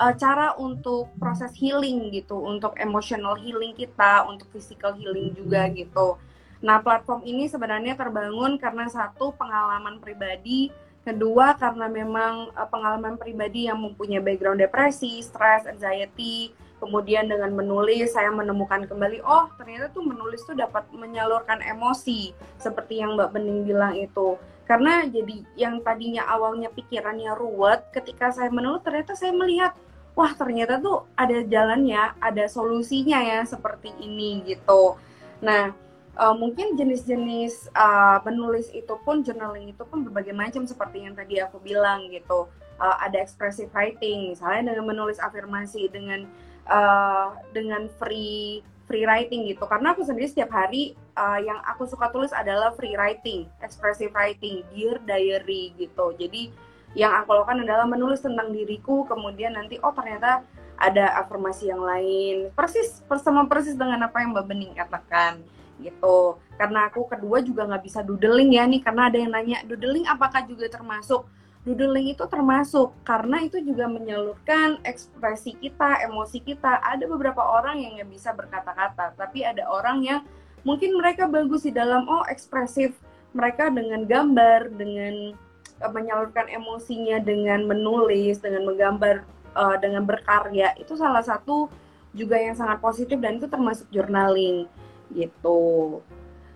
uh, cara untuk proses healing gitu, untuk emotional healing kita, untuk physical healing juga gitu. Nah, platform ini sebenarnya terbangun karena satu pengalaman pribadi, kedua karena memang uh, pengalaman pribadi yang mempunyai background depresi, stress, anxiety, kemudian dengan menulis saya menemukan kembali oh ternyata tuh menulis tuh dapat menyalurkan emosi seperti yang Mbak Bening bilang itu. Karena jadi yang tadinya awalnya pikirannya ruwet ketika saya menulis ternyata saya melihat wah ternyata tuh ada jalannya ada solusinya ya seperti ini gitu. Nah uh, mungkin jenis-jenis uh, menulis itu pun journaling itu pun berbagai macam seperti yang tadi aku bilang gitu. Uh, ada expressive writing misalnya dengan menulis afirmasi dengan uh, dengan free free writing gitu karena aku sendiri setiap hari uh, yang aku suka tulis adalah free writing, expressive writing, dear diary gitu. Jadi yang aku lakukan adalah menulis tentang diriku, kemudian nanti oh ternyata ada afirmasi yang lain, persis sama persis dengan apa yang Mbak Bening katakan gitu. Karena aku kedua juga nggak bisa doodling ya nih, karena ada yang nanya doodling apakah juga termasuk doodling itu termasuk karena itu juga menyalurkan ekspresi kita, emosi kita. Ada beberapa orang yang nggak bisa berkata-kata, tapi ada orang yang mungkin mereka bagus di dalam oh ekspresif mereka dengan gambar, dengan uh, menyalurkan emosinya dengan menulis, dengan menggambar, uh, dengan berkarya. Itu salah satu juga yang sangat positif dan itu termasuk journaling gitu.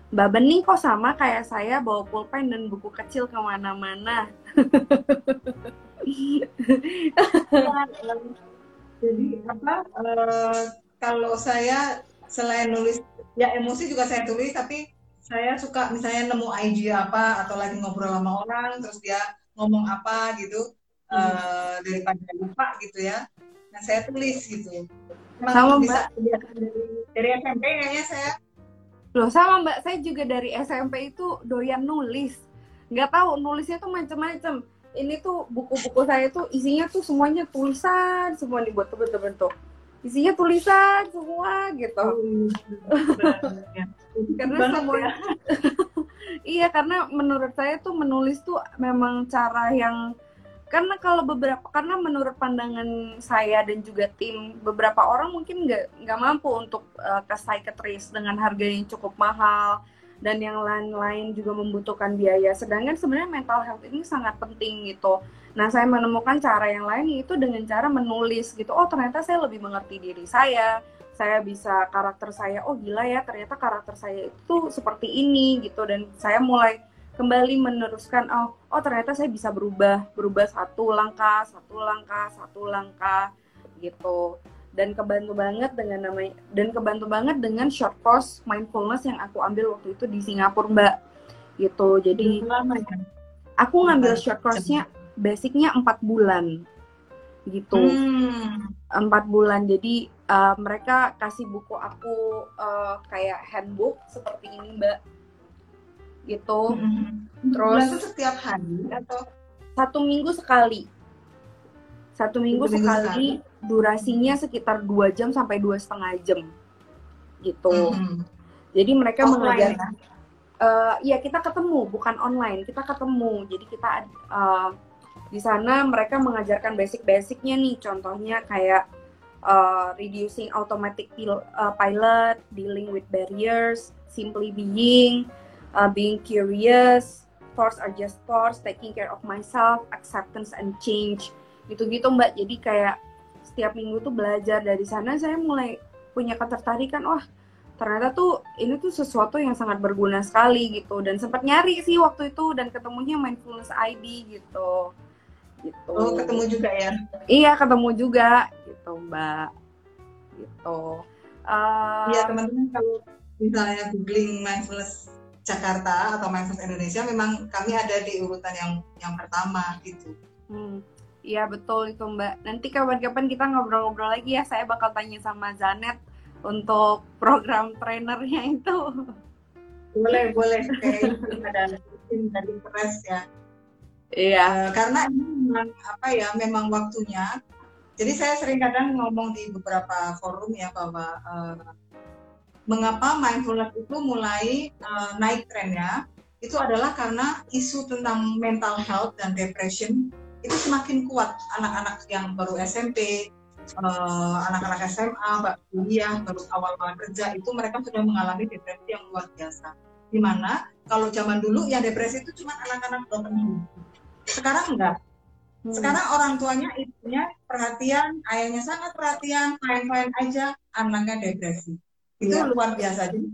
Mbak Bening kok sama kayak saya bawa pulpen dan buku kecil ke mana-mana. Jadi apa? Uh, kalau saya selain nulis, ya emosi juga saya tulis, tapi saya suka misalnya nemu IG apa atau lagi ngobrol sama orang, terus dia ngomong apa gitu uh, daripada lupa gitu ya. Nah saya tulis gitu. Memang sama bisa dari, dari SMP kayaknya saya Loh sama mbak, saya juga dari SMP itu doyan nulis. Nggak tahu nulisnya tuh macem-macem. Ini tuh buku-buku saya tuh isinya tuh semuanya tulisan, semua dibuat bentuk-bentuk. Isinya tulisan semua gitu. karena semua ya. iya karena menurut saya tuh menulis tuh memang cara yang karena kalau beberapa karena menurut pandangan saya dan juga tim beberapa orang mungkin nggak nggak mampu untuk uh, ke psikiatris dengan harga yang cukup mahal dan yang lain-lain juga membutuhkan biaya. Sedangkan sebenarnya mental health ini sangat penting gitu. Nah saya menemukan cara yang lain itu dengan cara menulis gitu. Oh ternyata saya lebih mengerti diri saya. Saya bisa karakter saya oh gila ya ternyata karakter saya itu seperti ini gitu. Dan saya mulai kembali meneruskan oh oh ternyata saya bisa berubah berubah satu langkah satu langkah satu langkah gitu. Dan kebantu banget dengan namanya dan kebantu banget dengan short course mindfulness yang aku ambil waktu itu di Singapura mbak. Gitu. Jadi ya? aku ngambil short course-nya basicnya empat bulan. Gitu. Hmm. empat bulan. Jadi uh, mereka kasih buku aku uh, kayak handbook seperti ini mbak gitu. Hmm. Terus- itu setiap hari atau? satu minggu sekali. Satu minggu, Satu minggu sekali, durasinya sekitar dua jam sampai dua setengah jam gitu. Hmm. jadi mereka Offline mengajar ya? Eh, ya kita ketemu bukan online kita ketemu. Jadi kita eh, di sana mereka mengajarkan basic-basicnya nih. Contohnya kayak eh, reducing automatic pil- eh, pilot dealing with barriers simply being eh, being curious force are just force taking care of myself acceptance and change. Gitu-gitu mbak. Jadi kayak setiap minggu tuh belajar dari sana saya mulai punya ketertarikan wah ternyata tuh ini tuh sesuatu yang sangat berguna sekali gitu. Dan sempat nyari sih waktu itu dan ketemunya mindfulness ID gitu. Gitu. Oh, ketemu juga ya? iya ketemu juga gitu mbak. Gitu. Iya teman-teman kalau misalnya googling mindfulness Jakarta atau mindfulness Indonesia, memang kami ada di urutan yang yang pertama gitu. hmm, iya betul itu mbak nanti kapan-kapan kita ngobrol-ngobrol lagi ya saya bakal tanya sama Zanet untuk program trainernya itu Boleh boleh kayak itu ada tim dari press ya. iya Eh, karena ini memang apa ya, memang waktunya. Jadi saya sering kadang ngomong di beberapa forum ya bahwa eh, mengapa mindfulness itu mulai eh, naik trennya itu adalah karena isu tentang mental health dan depression itu semakin kuat anak-anak yang baru SMP, eh, anak-anak SMA, baru kuliah, baru awal-awal kerja itu mereka sudah mengalami depresi yang luar biasa. Di mana kalau zaman dulu ya depresi itu cuma anak-anak broken home. Sekarang enggak. Hmm. Sekarang orang tuanya ibunya perhatian, ayahnya sangat perhatian, main-main aja, anaknya depresi. Itu Iya. luar biasa. Jadi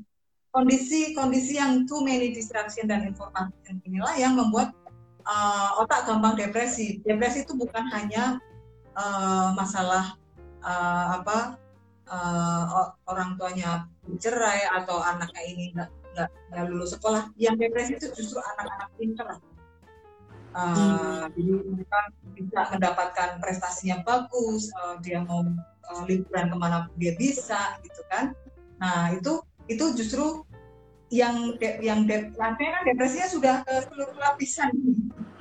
kondisi-kondisi yang too many distraction dan information inilah yang membuat uh, otak gampang depresi. Depresi itu bukan hanya uh, masalah uh, apa uh, orang tuanya cerai atau anaknya ini nggak nggak nggak lulus sekolah. Yang depresi itu justru anak-anak pinter. Uh, Jadi mereka bisa mendapatkan prestasinya bagus, uh, dia mau uh, liburan ke mana dia bisa, gitu kan. Nah itu itu justru yang de- yang de- kan depresinya sudah ke seluruh lapisan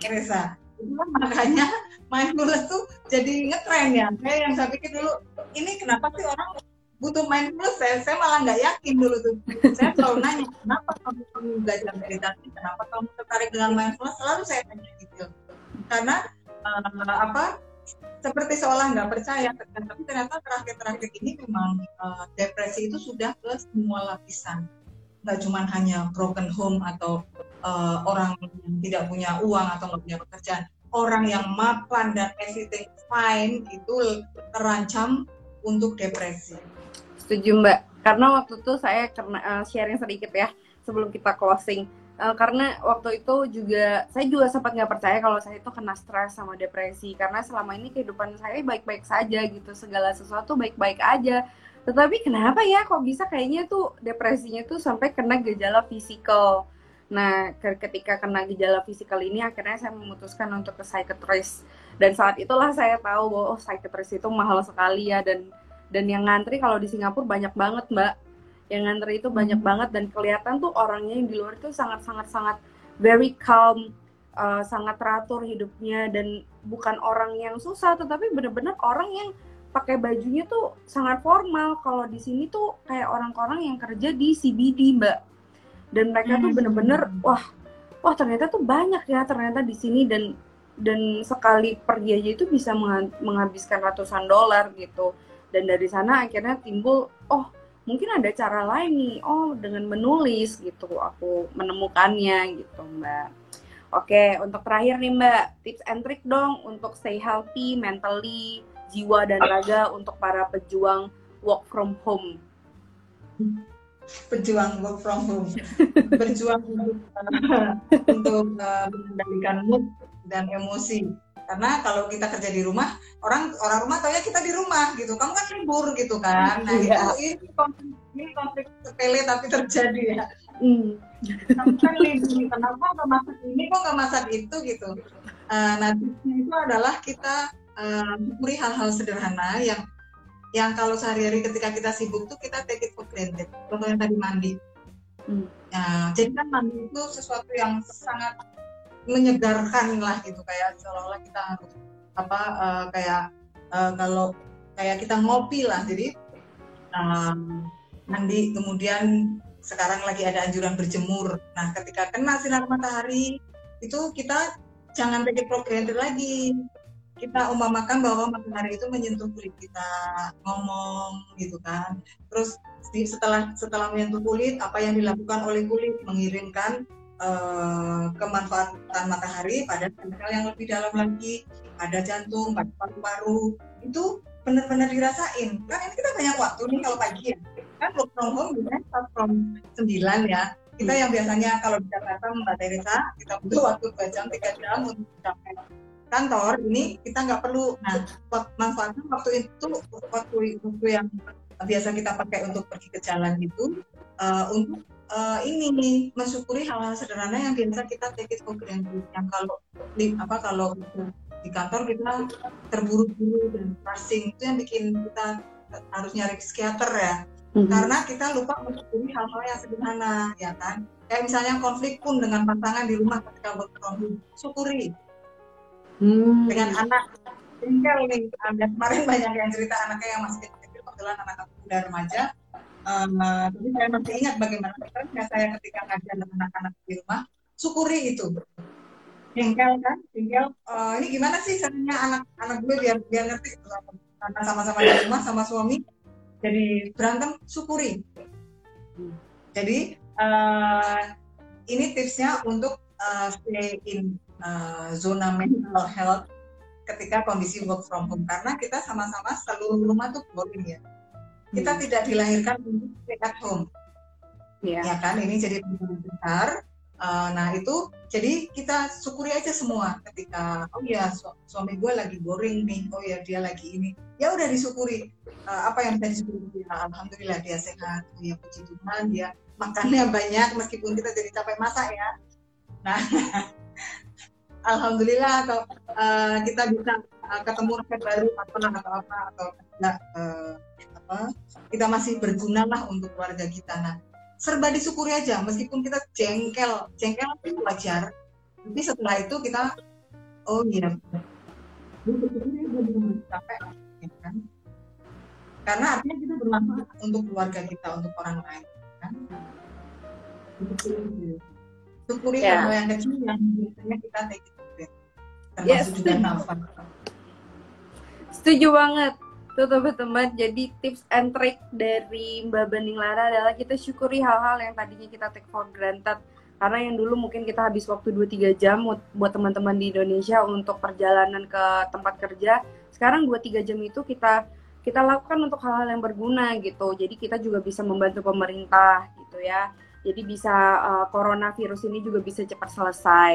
Reza. Itulah makanya mindfulness tuh jadi ngetren ya. Saya yang saya pikir dulu, ini kenapa sih orang butuh mindfulness? Saya, saya malah nggak yakin dulu tuh. Saya selalu nanya, kenapa kamu, belajar meditasi? Kenapa kamu tertarik dengan mindfulness? Selalu saya tanya gitu. Karena eh, apa? Seperti seolah nggak percaya, tapi ternyata terakhir-terakhir ini memang eh, depresi itu sudah ke semua lapisan. Nggak cuma hanya broken home atau uh, orang yang tidak punya uang atau nggak punya pekerjaan. Orang yang mapan dan everything fine itu terancam untuk depresi. Setuju Mbak, karena waktu itu saya karena eh, sharing sedikit ya sebelum kita closing. Eh, karena waktu itu juga saya juga sempat nggak percaya kalau saya itu kena stres sama depresi karena selama ini kehidupan saya baik-baik saja gitu segala sesuatu baik-baik aja. Tetapi kenapa ya kok bisa kayaknya tuh depresinya tuh sampai kena gejala fisikal. Nah, ke- ketika kena gejala fisikal ini akhirnya saya memutuskan untuk ke psikiatris dan saat itulah saya tahu bahwa oh psikiatris itu mahal sekali ya dan dan yang ngantri kalau di Singapura banyak banget mbak yang ngantri itu banyak Hmm. banget dan kelihatan tuh orangnya yang di luar itu sangat sangat sangat very calm uh, sangat teratur hidupnya dan bukan orang yang susah tetapi benar-benar orang yang pakai bajunya tuh sangat formal kalau di sini tuh kayak orang-orang yang kerja di CBD mbak dan mereka tuh Hmm. bener-bener wah wah ternyata tuh banyak ya ternyata di sini dan dan sekali pergi aja itu bisa mengha- menghabiskan ratusan dolar gitu dan dari sana akhirnya timbul oh mungkin ada cara lain nih. Oh dengan menulis gitu aku menemukannya gitu mbak. Oke untuk terakhir nih mbak. Tips and trick dong untuk stay healthy mentally jiwa dan raga untuk para pejuang work from home. Pejuang work from home, berjuang untuk uh, untuk uh, mengendalikan mood dan emosi. Karena kalau kita kerja di rumah, orang orang rumah taunya kita di rumah gitu. Kamu kan libur gitu kan. Nah Iya. itu ini konflik, ini konflik sepele tapi terjadi ya. Hmm. Kamu kan libur, kenapa nggak masak ini kok nggak masak itu gitu. Uh, nah itu adalah kita uh, syukuri hal-hal sederhana yang yang kalau sehari-hari ketika kita sibuk tuh kita take it for granted. Contohnya tadi mandi. Hmm. Ya, jadi kan mandi itu sesuatu yang sangat menyegarkan lah gitu kayak seolah-olah kita harus apa uh, kayak uh, kalau kayak kita ngopi lah. Jadi um, mandi kemudian sekarang lagi ada anjuran berjemur. Nah ketika kena sinar matahari itu kita jangan for granted lagi. Kita umpamakan bahwa matahari itu menyentuh kulit kita ngomong gitu kan. Terus setelah setelah menyentuh kulit apa yang dilakukan oleh kulit? Mengirimkan eh, kemanfaatan matahari pada sel yang lebih dalam lagi pada jantung pada paru-paru itu benar-benar dirasain. Kan ini kita banyak waktu nih kalau pagi ya. Kan work from home biasanya start from 9 ya. Kita yang biasanya kalau di Jakarta Mbak Teresa kita butuh waktu 2 jam 3 jam untuk sampai kantor ini kita nggak perlu. Nah manfaatnya waktu itu waktu waktu yang biasa kita pakai untuk pergi ke jalan itu eh, untuk eh, ini mensyukuri hal-hal sederhana yang biasa kita take it for granted. Yang kalau di apa kalau di kantor kita terburu-buru dan rushing itu yang bikin kita harus nyari psikiater ya. Mhm. karena kita lupa mensyukuri hal-hal yang sederhana ya kan? Kayak misalnya konflik pun dengan pasangan di rumah ketika home syukuri. Hmm. dengan anak tinggal nih ada kemarin banyak yang cerita anaknya yang masih kecil kebetulan anak aku udah remaja Eh, tapi saya masih ingat bagaimana prosesnya saya ketika ngajar dengan anak-anak di rumah syukuri itu tinggal kan tinggal eh, ini gimana sih caranya anak-anak gue biar biar ngerti karena sama-sama di rumah sama suami jadi berantem syukuri. Jadi eh, ini tipsnya untuk eh, stay in eh, zona mental health ketika kondisi work from home. Karena kita sama-sama seluruh rumah tuh boring ya kita tidak dilahirkan untuk stay at home. Iya. ya kan? Ini jadi besar. Eh, nah itu jadi kita syukuri aja semua ketika oh ya su- suami gue lagi boring nih oh ya dia lagi ini. Ya udah disyukuri. Eh, apa yang bisa disyukuri? Ya, alhamdulillah dia sehat oh ya puji Tuhan dia makannya banyak meskipun kita jadi capek masak ya. Nah alhamdulillah atau eh, kita bisa eh, ketemu resep baru atau atau apa atau enggak eh, apa kita masih berguna lah untuk keluarga kita nah serba disyukuri aja meskipun kita jengkel jengkel itu wajar tapi setelah itu kita oh iya ya capek ya kan karena artinya kita bermanfaat untuk keluarga kita untuk orang lain kan syukuri Ya. hal yang kecil yang biasanya kita take it granted. termasuk Yes. juga nafas Setuju banget tuh teman-teman. Jadi tips and trick dari Mbak Bening Lara adalah kita syukuri hal-hal yang tadinya kita take for granted. Karena yang dulu mungkin kita habis waktu 2-3 jam buat- teman-teman di Indonesia untuk perjalanan ke tempat kerja. Sekarang 2-3 jam itu kita kita lakukan untuk hal-hal yang berguna gitu. Jadi kita juga bisa membantu pemerintah gitu ya. Jadi bisa uh, coronavirus ini juga bisa cepat selesai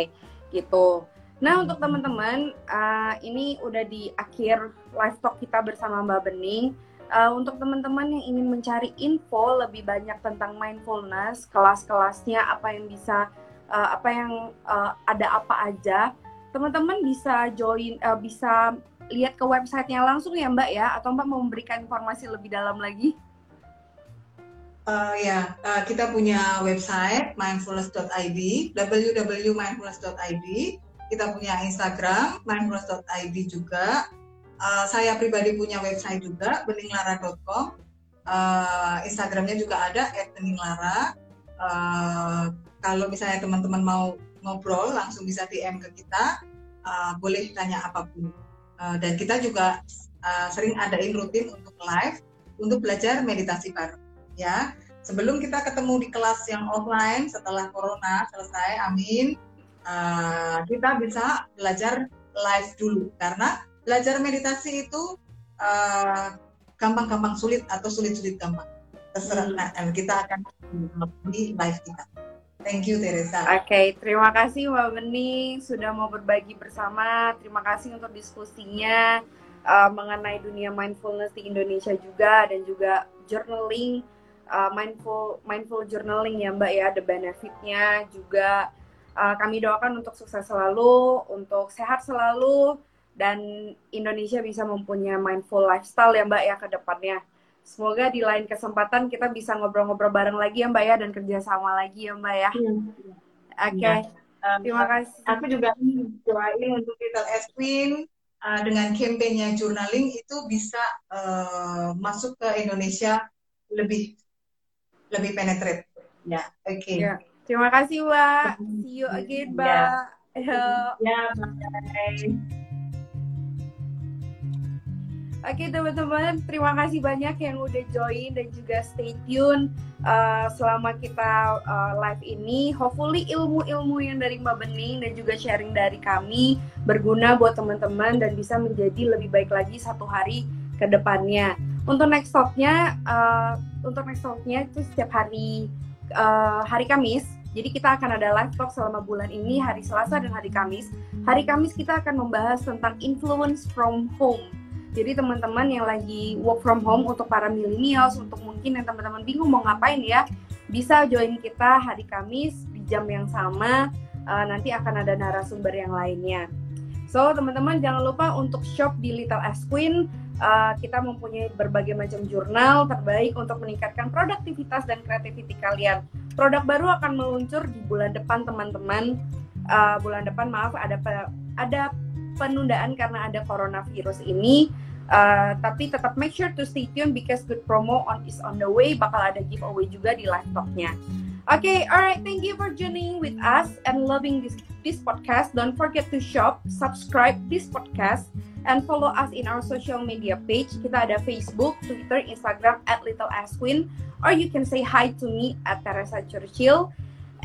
gitu. Nah untuk teman-teman uh, ini udah di akhir live talk kita bersama Mbak Bening. Uh, untuk teman-teman yang ingin mencari info lebih banyak tentang mindfulness, kelas-kelasnya apa yang bisa, uh, apa yang uh, ada apa aja, teman-teman bisa join, uh, bisa lihat ke websitenya langsung ya Mbak ya, atau Mbak mau memberikan informasi lebih dalam lagi? Eh, ya, eh, kita punya website mindfulness.id, www.mindfulness.id. Kita punya Instagram mindfulness.id juga. Eh, saya pribadi punya website juga beninglara.com. Eh, Instagramnya juga ada @beninglara. Eh, kalau misalnya teman-teman mau ngobrol langsung bisa DM ke kita. Eh, boleh tanya apa pun. Eh, dan kita juga eh, sering adain rutin untuk live untuk belajar meditasi bareng ya sebelum kita ketemu di kelas yang offline setelah corona selesai amin uh, kita bisa belajar live dulu karena belajar meditasi itu uh, gampang-gampang sulit atau sulit-sulit gampang terserah Hmm. nah, kita akan di live kita. Thank you Teresa. Oke, terima kasih Mbak Bening sudah mau berbagi bersama. Terima kasih untuk diskusinya uh, mengenai dunia mindfulness di Indonesia juga dan juga journaling, uh, mindful mindful journaling ya Mbak ya, the benefitnya juga. Uh, kami doakan untuk sukses selalu, untuk sehat selalu, dan Indonesia bisa mempunyai mindful lifestyle ya Mbak ya ke depannya. Semoga di lain kesempatan kita bisa ngobrol-ngobrol bareng lagi ya Mbak ya dan kerjasama lagi ya Mbak ya. Oke, Iya. Um, terima kasih. Aku juga doain untuk Little S Queen uh, dengan kampanye journaling itu bisa uh, masuk ke Indonesia lebih lebih penetrate. Ya, oke. Ya, terima kasih Mbak. See you again. Mbak. Ya. Ya, bye. Oke teman-teman, terima kasih banyak yang udah join dan juga stay tune uh, selama kita uh, live ini. Hopefully ilmu-ilmu yang dari Mbak Bening dan juga sharing dari kami berguna buat teman-teman dan bisa menjadi lebih baik lagi satu hari ke depannya. Untuk next talknya, uh, untuk next talknya itu setiap hari uh, hari Kamis. Jadi kita akan ada live talk selama bulan ini hari Selasa dan hari Kamis. Hari Kamis kita akan membahas tentang influence from home. Jadi teman-teman yang lagi work from home untuk para millennials, untuk mungkin yang teman-teman bingung mau ngapain ya, bisa join kita hari Kamis di jam yang sama. Uh, nanti akan ada narasumber yang lainnya. So teman-teman jangan lupa untuk shop di Little S Queen. Uh, kita mempunyai berbagai macam jurnal terbaik untuk meningkatkan produktivitas dan kreativiti kalian. Produk baru akan meluncur di bulan depan teman-teman. Uh, bulan depan maaf ada pe- ada penundaan karena ada coronavirus ini. Uh, tapi tetap make sure to stay tuned because good promo on is on the way. Bakal ada giveaway juga di live talknya. Okay, alright. Thank you for joining with us and loving this this podcast. Don't forget to shop, subscribe this podcast, and follow us in our social media page. Kita ada Facebook, Twitter, Instagram at Little Asquin, or you can say hi to me at Teresa Churchill.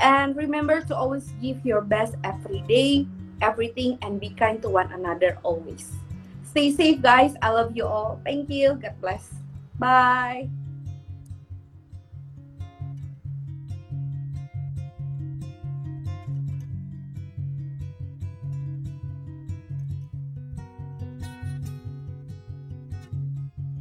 And remember to always give your best every day, everything, and be kind to one another always. Stay safe, guys. I love you all. Thank you. God bless. Bye.